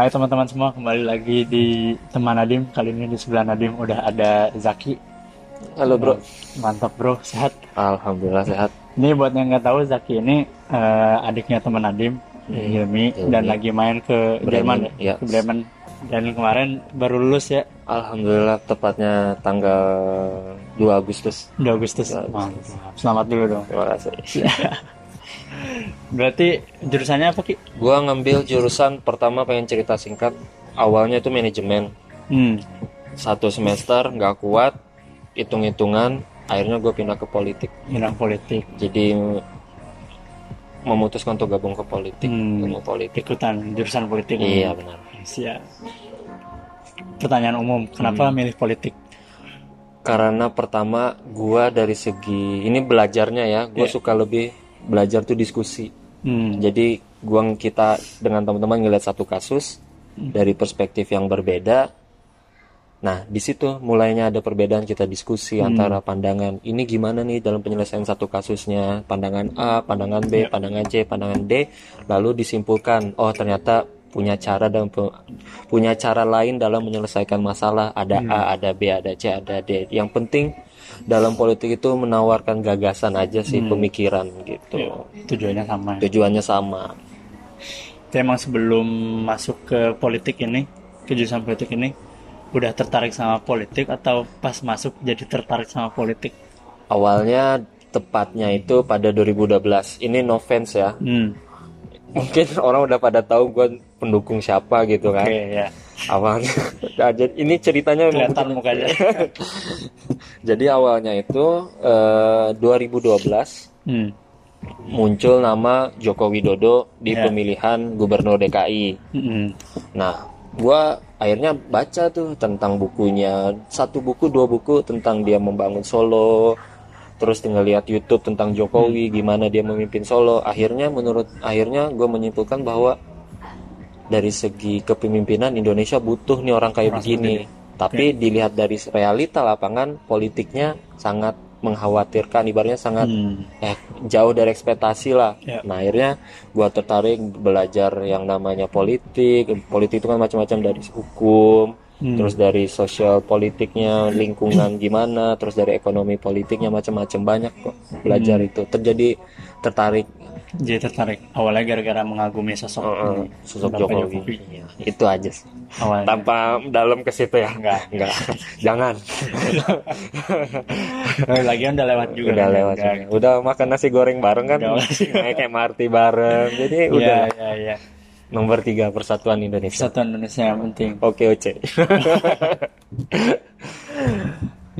hai teman-teman semua, kembali lagi di teman Nadim. Kali ini di sebelah Nadim udah ada Zaki. Halo bro. Mantap bro, sehat. Alhamdulillah sehat. Ini buat yang nggak tahu Zaki ini eh, adiknya teman Nadim, Hilmi, Hilmi. dan lagi main ke Bremen, Jerman ya. Ke Bremen. Dan kemarin baru lulus ya, Alhamdulillah tepatnya tanggal 2 Agustus. 2 Agustus. Ya. Mantap. Selamat dulu dong. Terima kasih. Berarti jurusannya apa Ki? Gua ngambil jurusan pertama pengen cerita singkat. Awalnya itu manajemen. Hmm. Satu semester nggak kuat, hitung-hitungan. Akhirnya gue pindah ke politik. Bidang politik. Jadi memutuskan untuk gabung ke politik, Hmm. ilmu politik. Ikutan jurusan politik. Iya benar. Siap. Pertanyaan umum, kenapa Hmm. milih politik? Karena pertama gua dari segi ini belajarnya ya, gue Iya. suka lebih belajar tuh diskusi. Hmm. Jadi gua kita dengan teman-teman ngeliat satu kasus dari perspektif yang berbeda. Nah, di situ mulainya ada perbedaan kita diskusi antara pandangan ini gimana nih dalam penyelesaian satu kasusnya, pandangan A, pandangan B, pandangan C, pandangan D, lalu disimpulkan, oh ternyata punya cara dan pu- punya cara lain dalam menyelesaikan masalah. Ada A, ada B, ada C, ada D. Yang penting dalam politik itu menawarkan gagasan aja sih, pemikiran gitu. Iya, Tujuannya sama. ya. Tujuannya sama. Emang sebelum masuk ke politik ini, ke jurusan politik ini, udah tertarik sama politik atau pas masuk jadi tertarik sama politik? Awalnya tepatnya itu pada 2012. Ini no offense ya. Hmm. Mungkin orang udah pada tahu gue pendukung siapa gitu kan. Oke ya. Awalnya. Nah, jadi ini ceritanya Kelihatan mukanya. Jadi awalnya itu eh, 2012 hmm. muncul nama Joko Widodo di Ya. pemilihan gubernur DKI. Hmm. Nah, gua akhirnya baca tuh tentang bukunya satu buku dua buku tentang dia membangun Solo. Terus tinggal lihat YouTube tentang Jokowi gimana dia memimpin Solo. Akhirnya menurut akhirnya gue menyimpulkan bahwa dari segi kepemimpinan Indonesia butuh nih orang kayak Orang begini. Tapi dilihat dari realita lapangan politiknya sangat mengkhawatirkan, ibaratnya sangat Hmm. eh jauh dari ekspektasi lah. Ya. Nah akhirnya gua tertarik belajar yang namanya politik. Politik itu kan macam-macam dari hukum, Hmm. terus dari sosial politiknya, lingkungan gimana, terus dari ekonomi politiknya macam-macam banyak kok belajar Hmm. itu. Terjadi tertarik Jadi tertarik. Awalnya gara-gara mengagumi sosok eh, ini. sosok Bapak Jokowi. Iya, itu aja sih. Awalnya. Tanpa dalam ke situ ya. Enggak. Enggak. Jangan. Lagian udah lewat juga. udah kan? lewat. Udah. juga. Udah makan nasi goreng bareng kan. Naik MRT bareng. Jadi Iya, udah iya, iya. nomor tiga persatuan Indonesia. Persatuan Indonesia yang penting. Oke Oce.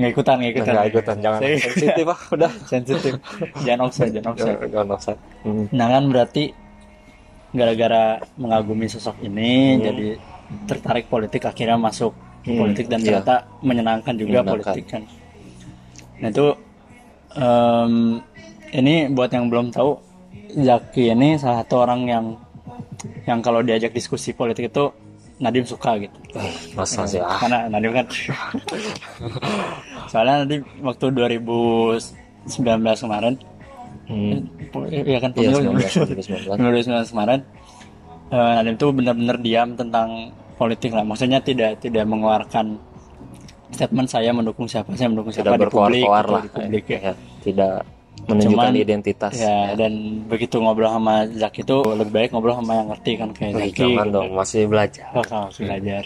Nggak ikutan, nggak ikutan. Nggak ikutan jangan Saya- sensitif ah udah. sensitif. Jangan offside, jangan offside. Jangan offside. Hmm. Nah kan berarti gara-gara mengagumi sosok ini Hmm. jadi tertarik politik akhirnya masuk Hmm, politik dan iya. ternyata menyenangkan juga Menyenangkan. politik kan. Nah itu em, ini buat yang belum tahu Zaki ini salah satu orang yang yang kalau diajak diskusi politik itu Nadim suka gitu. Eh, masa sih ah. Karena Nadim kan soalnya Nadim waktu 2019 kemarin Hmm. ya kan Iya, pemilu 19, 2019. 2019 kemarin eh, Nadim tuh benar-benar diam tentang politik lah maksudnya tidak tidak mengeluarkan statement saya mendukung siapa saya mendukung Tidak siapa di publik gitu, lah. di publik ya. Ya, Tidak menunjukkan Cuman, identitas. ya dan begitu ngobrol sama Zaki itu lebih baik ngobrol sama yang ngerti kan kayak Zaki jangan dong, masih belajar. Oh, masih belajar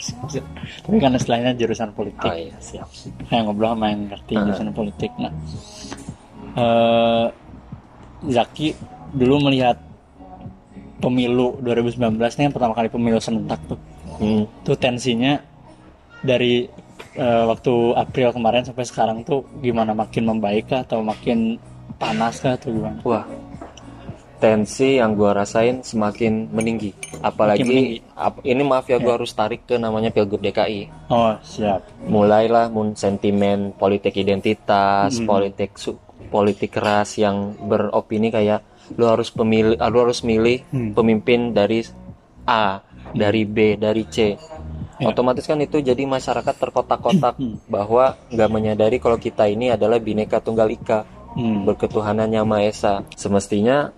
tapi kan istilahnya jurusan politik Oh iya, siap. kayak ngobrol sama yang ngerti Ah. jurusan politik nah eh Zaki dulu melihat pemilu 2019 ini yang pertama kali pemilu serentak tuh Hmm. tuh tensinya dari eh, waktu April kemarin sampai sekarang tuh gimana makin membaik kah atau makin panas kah atau gimana Wah, tensi yang gua rasain semakin meninggi. Apalagi meninggi. ap- ini maaf ya gua harus tarik ke namanya Pilgub DKI. oh siap mulailah mun sentimen politik identitas, Hmm. politik su- politik keras yang beropini kayak lu harus pemilih, lu harus milih Hmm. pemimpin dari A, dari B, dari C. Ya. Otomatis kan itu jadi masyarakat terkotak-kotak Hmm. bahwa nggak menyadari kalau kita ini adalah bineka tunggal ika, Hmm. berketuhanan yang maha esa. Semestinya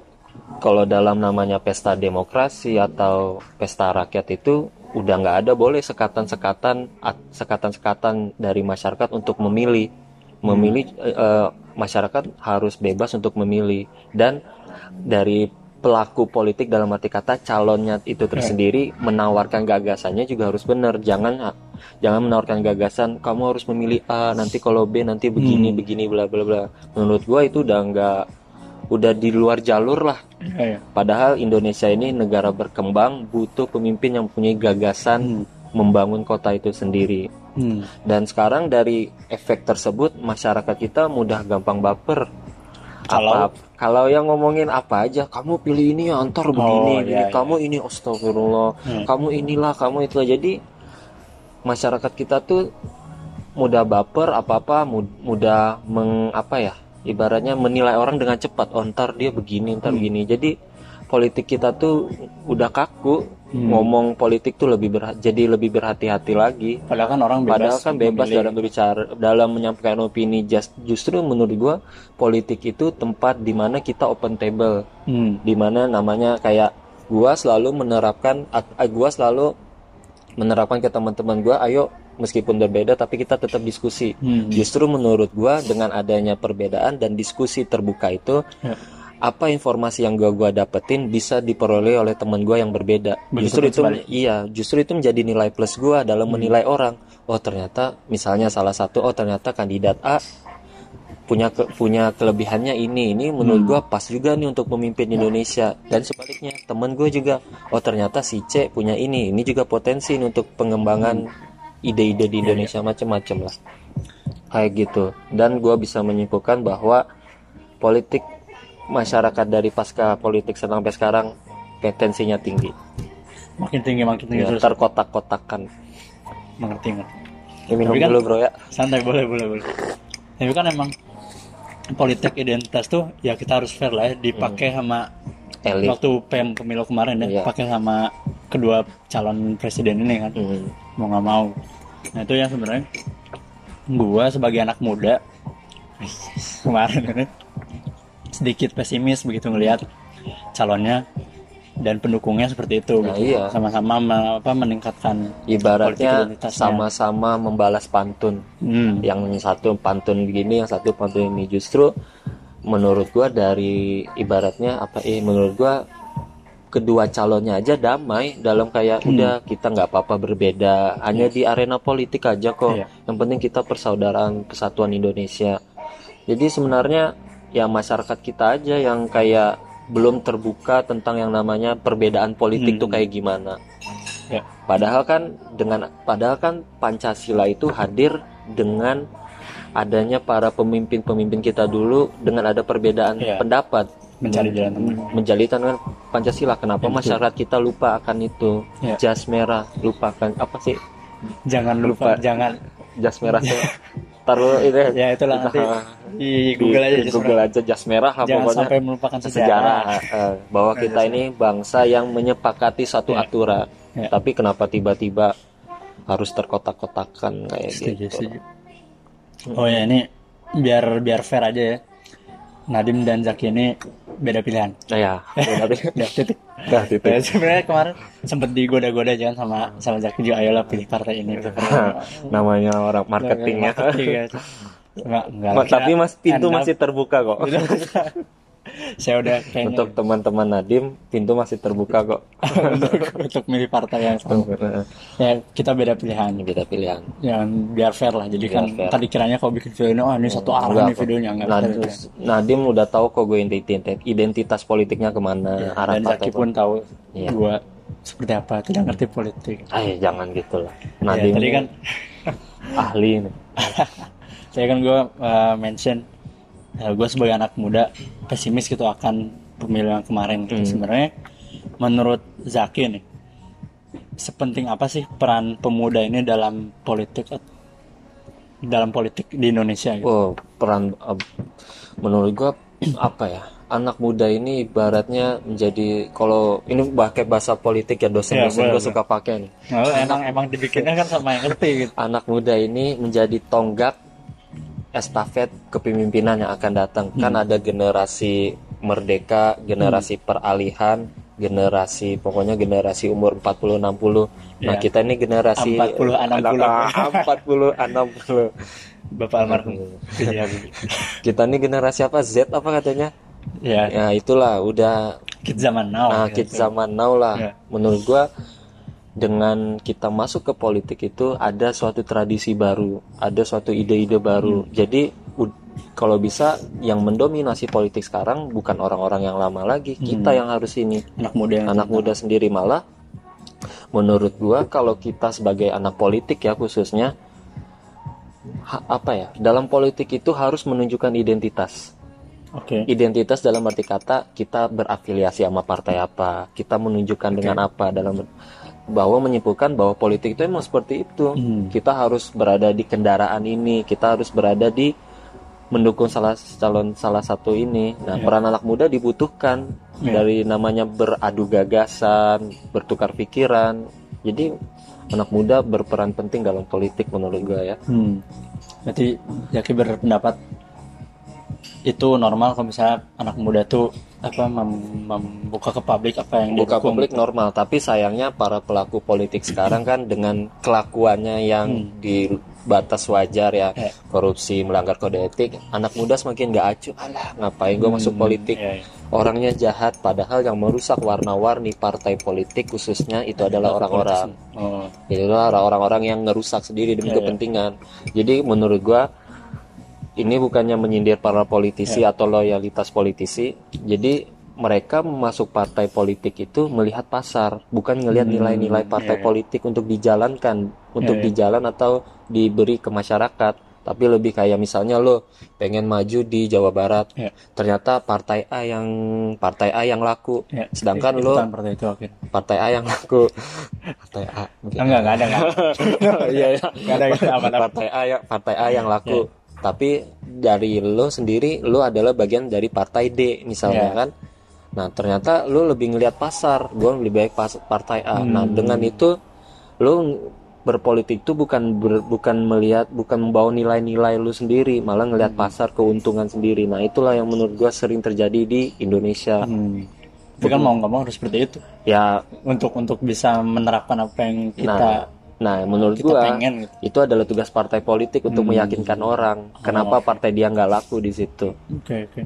kalau dalam namanya pesta demokrasi atau pesta rakyat itu udah nggak ada boleh sekatan-sekatan at- sekatan-sekatan dari masyarakat untuk memilih. Memilih eh, eh, masyarakat harus bebas untuk memilih. Dan dari pelaku politik dalam arti kata calonnya itu tersendiri menawarkan gagasannya juga harus benar. Jangan jangan menawarkan gagasan kamu harus memilih A nanti kalau B nanti begini begini bla bla bla menurut gua itu udah nggak udah di luar jalur lah Iya, iya. Padahal Indonesia ini negara berkembang butuh pemimpin yang punya gagasan membangun kota itu sendiri. Hmm. Dan sekarang dari efek tersebut masyarakat kita mudah gampang baper. Kalau- apa kalau yang ngomongin apa aja, kamu pilih ini ya antar begini, iya, begini. iya. kamu ini astagfirullah, Hmm. kamu inilah, kamu itu. Jadi masyarakat kita tuh mudah baper apa-apa mud- mudah meng apa ya ibaratnya menilai orang dengan cepat oh ntar dia begini ntar Hmm. begini jadi politik kita tuh udah kaku Hmm. ngomong politik tuh lebih berha- jadi lebih berhati-hati lagi Padahal kan orang bebas. padahal kan bebas memilih. dalam berbicara dalam menyampaikan opini just, justru menurut gua politik itu tempat di mana kita open table Hmm. di mana namanya kayak gua selalu menerapkan eh, gua selalu menerapkan ke teman-teman gua ayo meskipun berbeda tapi kita tetap diskusi Hmm. justru menurut gua dengan adanya perbedaan dan diskusi terbuka itu Ya. apa informasi yang gua gua dapetin bisa diperoleh oleh teman gua yang berbeda Begitu justru itu sebalik. iya justru itu menjadi nilai plus gua dalam Hmm. menilai orang oh ternyata misalnya salah satu oh ternyata kandidat A punya ke- punya kelebihannya ini. Ini menurut Hmm. gua pas juga nih untuk pemimpin Indonesia. Dan sebaliknya temen gue juga oh ternyata si C punya ini. Ini juga potensi nih untuk pengembangan ide-ide Iya, di Indonesia macam-macam lah. Kayak gitu. Dan gua bisa menyimpulkan bahwa politik masyarakat dari pasca politik sampai sekarang potensinya tinggi. Makin tinggi makin tinggi ya, terkotak-kotakan. Mengerti ngerti. ini minum kan- dulu bro ya. Santai boleh boleh boleh. Tapi kan emang politik identitas tuh ya kita harus fair lah ya dipakai sama elit waktu PM pemilu kemarin ya Hmm. Iya. pakai sama kedua calon presiden ini kan Hmm. mau nggak mau nah itu yang sebenarnya gua sebagai anak muda kemarin ini sedikit pesimis begitu ngelihat calonnya dan pendukungnya seperti itu Nah, gitu. iya. sama-sama me- apa meningkatkan ibaratnya sama-sama membalas pantun hmm, yang satu pantun begini yang satu pantun ini justru menurut gua dari ibaratnya apa eh menurut gua kedua calonnya aja damai dalam kayak Hmm. udah kita nggak apa-apa berbeda hanya di arena politik aja kok Iya. yang penting kita persaudaraan kesatuan Indonesia jadi sebenarnya ya masyarakat kita aja yang kayak belum terbuka tentang yang namanya perbedaan politik Hmm. tuh kayak gimana ya. Padahal kan dengan padahal kan Pancasila itu hadir dengan adanya para pemimpin-pemimpin kita dulu dengan ada perbedaan Iya. pendapat mencari jalan tengah menjalikan kan Pancasila. Kenapa Ya, betul. masyarakat kita lupa akan itu? Iya. Jas merah lupakan apa sih? jangan lupa, Lupa. jangan Jas merah tuh taruh itu ya. ya itulah nanti di Di- Google aja di Google aja jas merah apa jangan pokoknya sampai melupakan sejarah, sejarah eh, bahwa kita ini bangsa yang menyepakati satu Iya. aturan. Iya. Tapi kenapa tiba-tiba harus terkotak-kotakan kayak setuju gitu? setuju oh ya ini biar biar fair aja ya Nadim dan Zaki ini beda pilihan Nah, ya, ya titik Dah, titik. Ya, sebenarnya kemarin sempet digoda-goda jangan sama sama Zaki juga ayolah pilih partai ini. Namanya orang marketing ya. Marketing ya. Enggak, enggak. Tapi mas pintu masih terbuka kok. Saya udah kayaknya Untuk teman-teman Nadim, pintu masih terbuka kok. untuk, untuk milih partai yang sama. Ya, kita beda pilihan. Beda pilihan. Yang biar fair lah. Jadi Biar kan fair. tadi kiranya kalau bikin video ini, oh ini satu arah Enggak nih videonya enggak Nadim, beda. Nadim udah tahu kok gue identitas, identitas politiknya ke mana, Ya, arah dan Zaki pun tahu Iya. gua seperti apa, tidak ngerti politik. Eh jangan gitu lah. Ya, Nadim tadi ini kan ahli nih. saya kan gue mention gue sebagai anak muda pesimis gitu akan pemilu yang kemarin gitu. Hmm. sebenarnya menurut Zaki nih sepenting apa sih peran pemuda ini dalam politik dalam politik di Indonesia gitu? Oh, peran eh, menurut gua apa ya? Anak muda ini ibaratnya menjadi kalau ini pakai bahasa politik ya dosen-dosen boleh, gue suka pakai nih. Nah, emang emang dibikinnya kan sama yang ngerti gitu. Anak muda ini menjadi tonggak estafet kepemimpinan yang akan datang. Kan Hmm. ada generasi merdeka, generasi peralihan, generasi pokoknya generasi umur 40 60 nah Ya. kita ini generasi 40, 60. Ah, 40 60 Bapak almarhum. Iya, kita ini generasi apa Z apa katanya ya, ya itulah udah kids zaman now. nah gitu. kids zaman now lah Ya. menurut gua dengan kita masuk ke politik itu ada suatu tradisi baru ada suatu ide-ide baru Hmm. jadi kalau bisa yang mendominasi politik sekarang bukan orang-orang yang lama lagi kita Hmm. yang harus ini anak muda yang anak muda sendiri malah menurut gua kalau kita sebagai anak politik ya khususnya ha- apa ya dalam politik itu harus menunjukkan identitas Oke. identitas dalam arti kata kita berafiliasi sama partai apa kita menunjukkan dengan apa dalam bahwa menyimpulkan bahwa politik itu emang seperti itu Hmm. kita harus berada di kendaraan ini kita harus berada di mendukung salah calon salah satu ini nah Ya. peran anak muda dibutuhkan Ya. dari namanya beradu gagasan bertukar pikiran jadi anak muda berperan penting dalam politik menurut gua ya Hmm. Berarti Jaki berpendapat itu normal kalau misalnya anak muda tuh apa mem- membuka ke publik apa yang buka didukung. publik normal. Tapi sayangnya para pelaku politik sekarang kan dengan kelakuannya yang di batas wajar ya. Ya. korupsi melanggar kode etik anak muda semakin gak acuh. Alah ngapain gue masuk politik? Iya, iya. orangnya jahat padahal yang merusak warna-warni partai politik khususnya itu adalah orang-orang. Oh, itu adalah orang-orang yang ngerusak sendiri demi Ya, ya. kepentingan. Jadi menurut gua ini bukannya menyindir para politisi Ya. atau loyalitas politisi jadi mereka masuk partai politik itu melihat pasar bukan ngelihat Hmm, nilai-nilai partai ya, ya. politik untuk dijalankan untuk Ya, ya. dijalan atau diberi ke masyarakat tapi lebih kayak misalnya lo pengen maju di Jawa Barat Ya. ternyata partai A yang partai A yang laku ya. sedangkan lo partai itu oke. partai A yang laku partai A Enggak, enggak ada enggak. iya iya Enggak ada apa apa. partai A yang partai A yang laku tapi dari lo sendiri lo adalah bagian dari partai D misalnya Ya. kan nah ternyata lo lebih ngelihat pasar gue lebih baik pas partai A nah Hmm. dengan itu lo berpolitik tuh bukan ber- bukan melihat bukan membawa nilai-nilai lu sendiri malah ngelihat Hmm. pasar keuntungan sendiri nah itulah yang menurut gua sering terjadi di Indonesia Hmm. Kan mau nggak mau harus seperti itu ya untuk untuk bisa menerapkan apa yang nah kita nah menurut kita gua pengen gitu. itu adalah tugas partai politik untuk Hmm. meyakinkan orang kenapa partai dia nggak laku di situ Oke oke.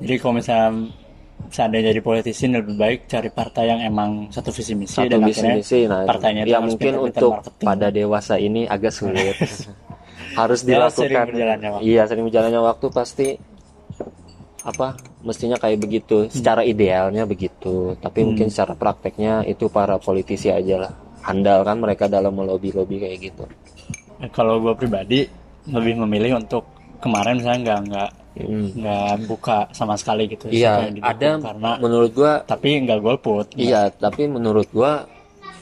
Jadi kalau misalnya seandainya jadi politisi lebih baik cari partai yang emang satu visi misi satu dan akhirnya misi nah partainya ya harus mungkin untuk marketing. pada dewasa ini agak sulit harus Ya, dilakukan sering iya sering berjalannya waktu pasti apa mestinya kayak begitu secara idealnya begitu tapi Hmm. mungkin secara prakteknya itu para politisi aja lah handal kan mereka dalam melobi lobi kayak gitu Eh, kalau gue pribadi lebih memilih untuk kemarin misalnya nggak nggak Hmm. nggak buka sama sekali gitu iya didukung. ada karena menurut gua tapi nggak golput Iya, tapi menurut gua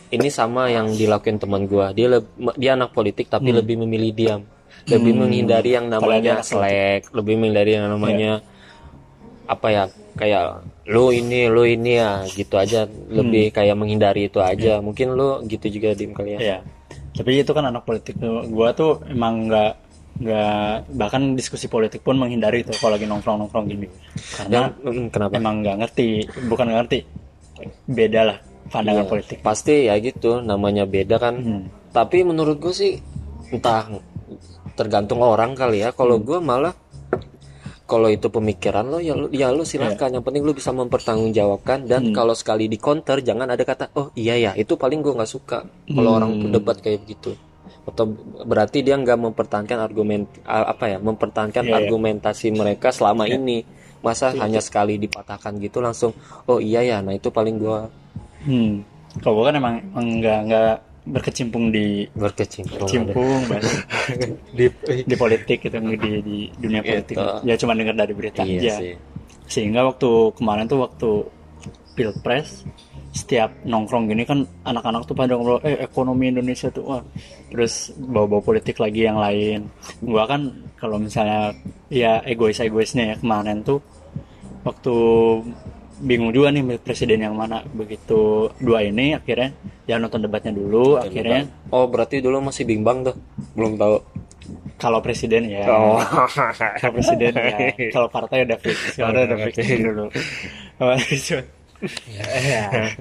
ini sama yang dilakuin teman gua. Dia dia anak politik tapi lebih memilih diam. Lebih Hmm. menghindari yang namanya slack, lebih menghindari yang namanya apa ya? Kayak lo ini, lo ini ya, gitu aja. Lebih kayak menghindari itu aja. Mungkin lo gitu juga dim kali ya. Iya. Tapi itu kan anak politik. Gua tuh emang nggak nggak bahkan diskusi politik pun menghindari itu kalau lagi nongkrong nongkrong gini. Karena Dan mm, kenapa? emang nggak ngerti, bukan nggak ngerti, beda lah pandangan Iya, politik. Pasti ya gitu, namanya beda kan. Hmm. Tapi menurut gue sih entah tergantung orang kali ya. Kalau Hmm. gue malah kalau itu pemikiran lo ya lo ya lo silakan. Yang penting lo bisa mempertanggungjawabkan dan. Hmm. kalau sekali di counter jangan ada kata oh iya ya itu paling gue nggak suka kalau Hmm. orang debat kayak begitu. Atau berarti dia nggak mempertahankan argumen apa ya mempertahankan Iya, iya. argumentasi mereka selama ini. Masa hanya sekali dipatahkan gitu langsung oh iya ya nah itu paling gue Hmm. Kalau gua kan emang emang nggak nggak berkecimpung di berkecimpung. cimpung di di politik gitu di, di dunia politik. Gitu. Ya cuma dengar dari berita Iya aja. sih. Sehingga waktu kemarin tuh waktu pilpres setiap nongkrong gini kan anak-anak tuh pada ngobrol eh ekonomi Indonesia tuh wah terus bawa-bawa politik lagi yang lain gua kan kalau misalnya ya egois-egoisnya ya kemarin tuh waktu bingung juga nih presiden yang mana. Begitu dua ini akhirnya ya nonton debatnya dulu akhirnya Oh berarti dulu masih bimbang tuh? Belum tahu. kalau presiden ya. Oh. kalau presiden ya. Kalau partai udah fix. Kalau udah fix dulu. Iya.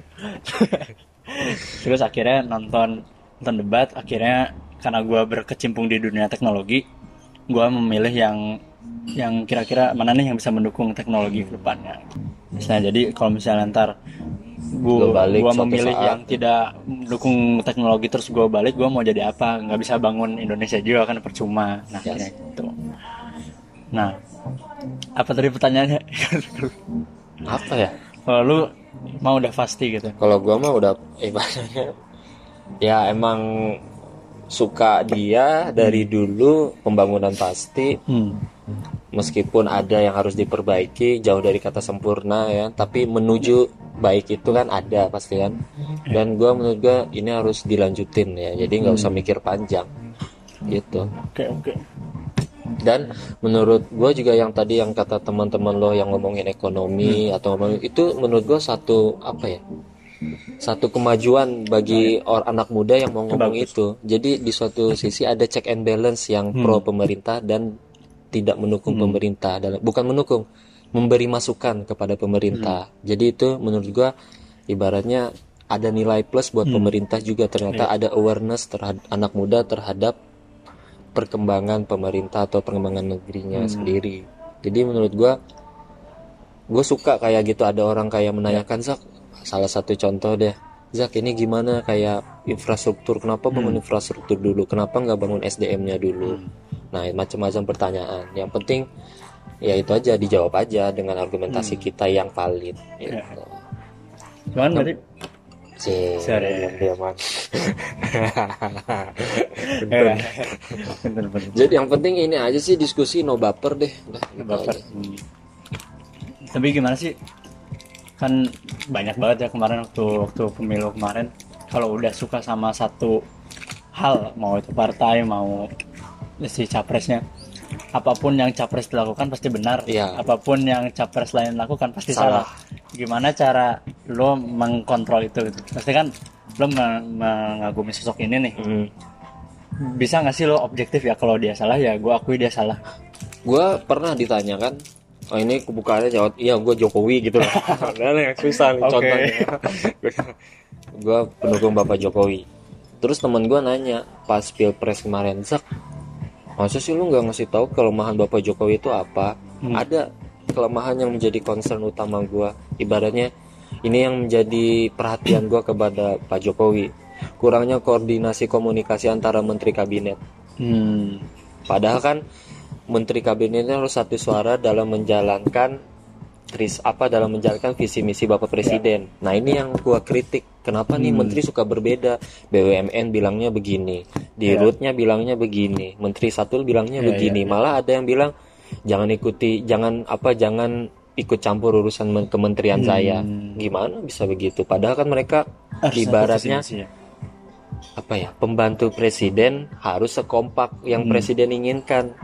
terus akhirnya nonton nonton debat. Akhirnya karena gue berkecimpung di dunia teknologi gue memilih yang yang kira-kira mana nih yang bisa mendukung teknologi ke depannya? Misalnya jadi kalau misalnya ntar gue balik gua memilih saat. yang tidak mendukung teknologi terus gue balik gue mau jadi apa? Nggak bisa bangun Indonesia juga kan percuma. Nah Yes. gitu. Nah apa tadi pertanyaannya? Apa ya? Kalau lu mau udah pasti gitu. Kalau gua mah udah ibaratnya ya emang suka dia dari dulu pembangunan pasti. Hmm. Meskipun ada yang harus diperbaiki jauh dari kata sempurna ya. Tapi menuju baik itu kan ada pasti kan. Dan gua menurut gua ini harus dilanjutin ya. Jadi nggak usah mikir panjang. Gitu. Oke oke. Dan menurut gue juga yang tadi yang kata teman-teman lo yang ngomongin ekonomi atau ngomongin itu menurut gue satu apa ya satu kemajuan bagi orang anak muda yang mau ngomong Bagus. itu. Jadi di suatu sisi ada check and balance yang pro pemerintah dan tidak mendukung pemerintah dalam bukan mendukung memberi masukan kepada pemerintah. Jadi itu menurut gue ibaratnya ada nilai plus buat pemerintah juga. Ternyata ada awareness terhadap anak muda terhadap perkembangan pemerintah atau perkembangan negerinya sendiri. Jadi menurut gua gue suka kayak gitu. Ada orang kayak menanyakan Zak salah satu contoh deh Zak ini gimana kayak infrastruktur kenapa bangun infrastruktur dulu kenapa nggak bangun SDM-nya dulu nah macam-macam pertanyaan yang penting ya itu aja dijawab aja dengan argumentasi kita yang valid gitu. cuman berarti Sorry. diam-diaman. Eh, bener bener Jadi yang penting ini aja sih diskusi no baper deh. Udah, gitu baper aja. Hmm. tapi gimana sih kan banyak banget ya kemarin waktu waktu pemilu kemarin. Kalau udah suka sama satu hal mau itu partai mau si capresnya apa pun yang capres dilakukan pasti benar. Iya. apa pun yang capres lain lakukan pasti Salah. salah, gimana cara lo mengkontrol itu? Gitu pasti kan lo me- mengagumi sosok ini nih. Hmm. bisa nggak sih lo objektif ya? Kalau dia salah ya gue akui dia salah. Gue pernah ditanyakan, oh ini kebukaannya jawab, iya gue Jokowi gitu lah. Padahal yang susah nih Oke. contohnya. gue pendukung Bapak Jokowi. Terus temen gue nanya pas pilpres kemarin, Zak, masa sih lu nggak ngasih tahu kelemahan Bapak Jokowi itu apa? Ada kelemahan yang menjadi concern utama gue. Ibaratnya ini yang menjadi perhatian gue kepada Pak Jokowi. Kurangnya koordinasi komunikasi antara menteri kabinet. hmm. Padahal kan menteri kabinetnya harus satu suara dalam menjalankan tris apa dalam menjalankan visi misi Bapak Presiden. Nah, ini yang gua kritik. Kenapa nih menteri suka berbeda? BUMN bilangnya begini, di Ya. Rutnya bilangnya begini, Menteri satu bilangnya Ya, begini. Malah ada yang bilang jangan ikuti jangan apa jangan ikut campur urusan men- kementerian saya. Gimana bisa begitu? Padahal kan mereka Harus ibaratnya ya. apa ya pembantu presiden harus sekompak yang presiden inginkan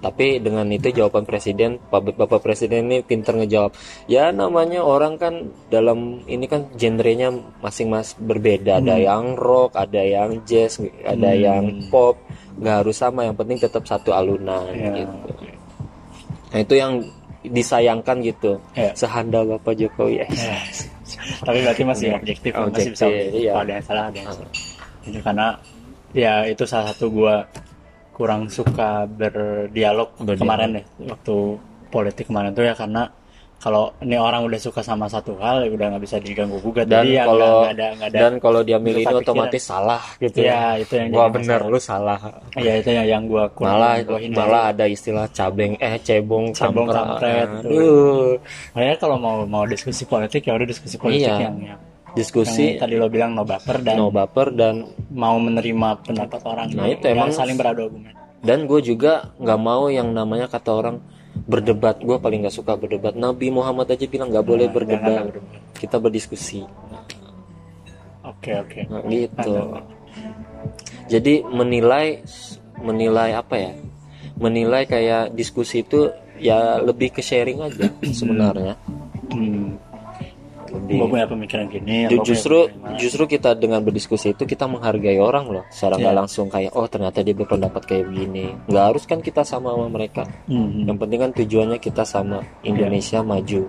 tapi dengan itu jawaban presiden bapak, bapak presiden ini pinter ngejawab ya namanya orang kan dalam ini kan genrenya masing-masing berbeda ada yang rock ada yang jazz ada yang pop nggak harus sama yang penting tetap satu alunan Ya. gitu nah itu yang disayangkan gitu Ya. sehandal bapak jokowi ya. tapi berarti masih objektif, masih bisa Objektif, objektif. iya. kalau ada yang salah ada yang salah itu karena ya itu salah satu gua kurang suka berdialog, Berdialog. kemarin deh waktu politik kemarin tuh ya karena kalau ini orang udah suka sama satu hal ya udah nggak bisa diganggu gugat dan jadi ya kalau nggak- nggak ada nggak ada dan kalau dia milih tukar otomatis salah gitu ya itu yang jadi bener masalah. lu salah. ya itu yang yang gua kurang Malah gua hindari. malah ada istilah cabeng eh cebong Cabong kampret. Aduh. Makanya kalau mau mau diskusi politik ya udah diskusi politik Iya. yang, yang Diskusi yang tadi lo bilang no baper dan no baper dan mau menerima pendapat orang Nah, itu emang- saling beradu argumen dan gue juga nggak mau yang namanya kata orang berdebat. Gue paling nggak suka berdebat. Nabi Muhammad aja bilang nggak boleh Nah, berdebat. Kita berdiskusi. oke oke Nah, gitu. Jadi menilai menilai apa ya? Menilai kayak diskusi itu ya lebih ke sharing aja sebenarnya. hmm. Lebih. Gue punya pemikiran gini justru pemikiran justru kita dengan berdiskusi itu kita menghargai orang loh. Secara nggak Iya. langsung kayak oh ternyata dia berpendapat kayak begini. Nggak harus kan kita sama sama mereka. Hmm, yang penting kan tujuannya kita sama. Indonesia maju.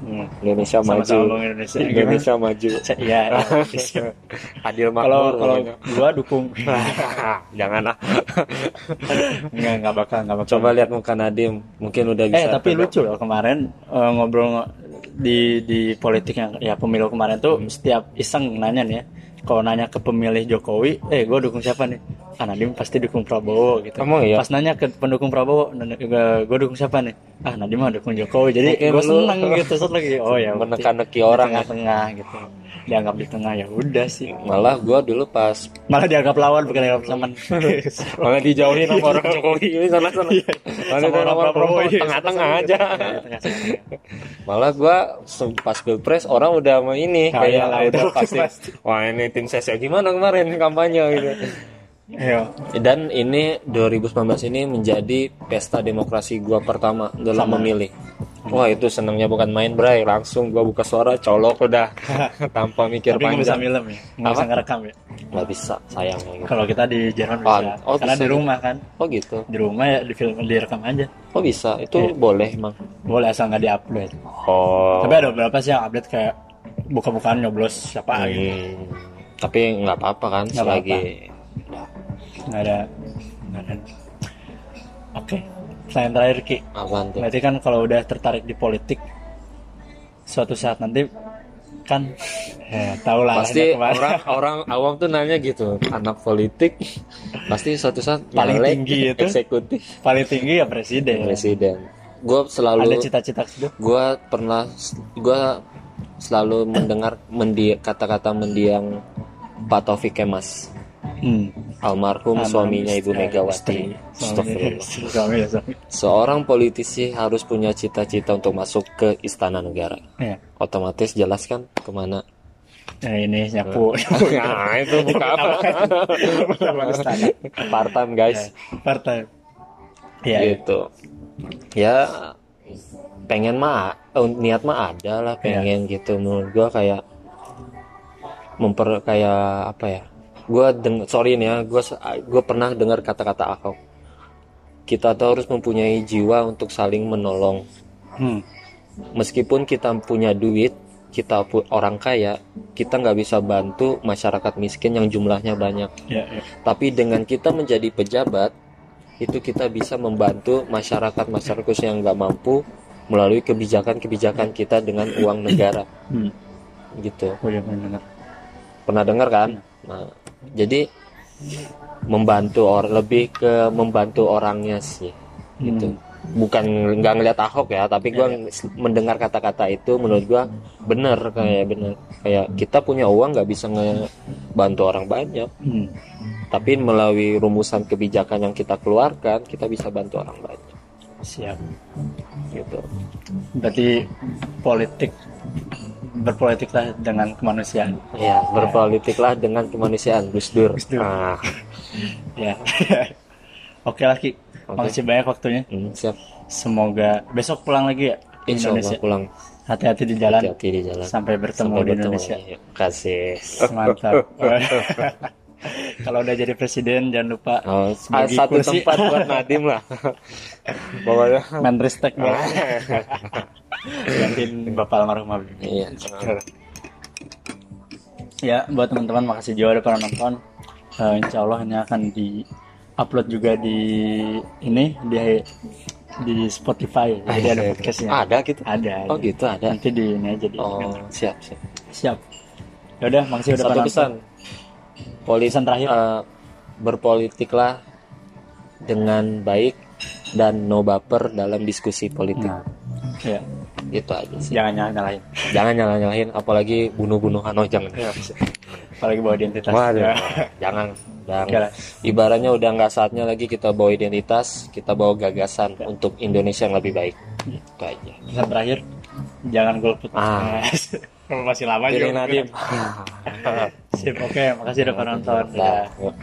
Hmm. Indonesia Sama-sama maju. Indonesia. Indonesia maju. Iya. adil Kalau makmur kalau gua dukung. Jangan lah. Nggak nggak bakal nggak bakal. coba lihat muka Nadim. Mungkin udah bisa Eh tapi lucu loh kemarin eh, ngobrol ngo- di di politik yang ya pemilu kemarin tuh Hmm. setiap iseng nanya nih ya. Kalau nanya ke pemilih Jokowi eh gue dukung siapa nih? Ah Nadim pasti dukung Prabowo gitu. Emang iya? pas nanya ke pendukung Prabowo gue dukung siapa nih? Ah Nadim mah dukung Jokowi. Jadi gue seneng gitu terus lagi. Oh ya Menekan-neki orang ya. tengah-tengah gitu dianggap di tengah ya udah sih. Malah gua dulu pas malah dianggap lawan bukan dianggap teman. Malah dijauhin sama orang Jokowi. Ini sana sana. Malah Sama orang Prabowo, iya, tengah-tengah sama-sama aja. Ya, malah gua se- pas pilpres orang udah mau ini. Nah, kayak udah itu pasti. wah ini tim sesnya gimana kemarin kampanye gitu. Ayo. dan ini 2019 ini menjadi pesta demokrasi gua pertama dalam Sama. memilih wah itu senangnya bukan main bray. Langsung gua buka suara colok udah. Tanpa mikir tapi nggak bisa panjang. film ya? Nggak bisa ngerekam ya? Nggak bisa sayangnya gitu. kalau kita di Jerman bisa. Oh, karena bisa di gitu. rumah kan. Oh gitu. Di rumah ya di film direkam aja. Oh bisa. Itu Iya. boleh emang. Boleh asal nggak diupload. Oh. Tapi ada beberapa sih yang update kayak buka-bukaan nyoblos siapa gitu. Hmm, tapi nggak apa-apa kan Nggak selagi nggak ada. Nggak ada. Oke selain terakhir ki. Apaan tuh? Berarti kan kalau udah tertarik di politik suatu saat nanti kan ya tau lah pasti orang orang awam tuh nanya gitu anak politik pasti suatu saat Paling nyalek tinggi itu? eksekutif. Paling tinggi ya presiden. Presiden. Gue ada selalu cita-cita gitu? gue pernah gue selalu mendengar mendi kata-kata mendiang Pak Taufik Kemas hmm. almarhum suaminya Ibu Megawati. Ya, seorang politisi harus punya cita-cita untuk masuk ke istana negara. Ya. otomatis jelaskan ke mana? Ya, ini nyapu. nah itu buka apa? Part time guys. Partai. Ya, gitu. Ya pengen mah eh, niat mah ada lah pengen gitu. Menurut gua kayak memper kayak apa ya gua deng sorry nih ya gua se- gua pernah dengar kata-kata Ahok kita tuh harus mempunyai jiwa untuk saling menolong Hmm. meskipun kita punya duit kita orang kaya kita nggak bisa bantu masyarakat miskin yang jumlahnya banyak Ya, ya. tapi dengan kita menjadi pejabat itu kita bisa membantu masyarakat masyarakat yang nggak mampu melalui kebijakan-kebijakan kita dengan uang negara Hmm. gitu Oh, iya, pernah dengar. pernah dengar kan nah jadi membantu orang lebih ke membantu orangnya sih gitu. Bukan nggak ngeliat Ahok ya tapi gua mendengar kata-kata itu menurut gua bener kayak bener. Kayak kita punya uang nggak bisa ngebantu orang banyak. Hmm. tapi melalui rumusan kebijakan yang kita keluarkan kita bisa bantu orang banyak. Siap. gitu. Berarti politik berpolitiklah dengan kemanusiaan. ya berpolitiklah dengan kemanusiaan Gus Dur Gus Dur. Ah, Ya. Oke lah Ki. Oke. Makasih banyak waktunya. hmm, siap Semoga besok pulang lagi ya ke Insya Allah Indonesia. pulang Hati-hati di jalan. hati-hati di jalan Sampai bertemu Sampai di bertemu Indonesia. lagi. kasih Mantap. Kalau udah jadi presiden jangan lupa oh, bagi satu kursi. tempat buat Nadim lah pokoknya Menristek banget. Gantiin Bapak almarhum Habib. iya Ya, buat teman-teman makasih juga udah pernah nonton. Eh, insya Allah ini akan di upload juga di ini di di Spotify. Jadi ada podcastnya. ada gitu Ada. oh ada. gitu ada Nanti di ini aja di. oh siap siap Siap. Ya udah, makasih udah satu pernah pesan Polis Pesan terakhir. eh, berpolitiklah dengan baik dan no baper dalam diskusi politik Nah, ya, itu aja sih jangan nyalahin nyalahin. jangan nyalah nyalahin apalagi bunuh-bunuhan oh jangan Apalagi bawa identitas. Waduh, Ya. jangan lah. ibaratnya udah nggak saatnya lagi kita bawa identitas kita bawa gagasan untuk Indonesia yang lebih baik itu aja Pesan terakhir, jangan golput. Ah. Masih lama Pilih juga. Nadim Sip, oke, makasih udah nonton. Yuk.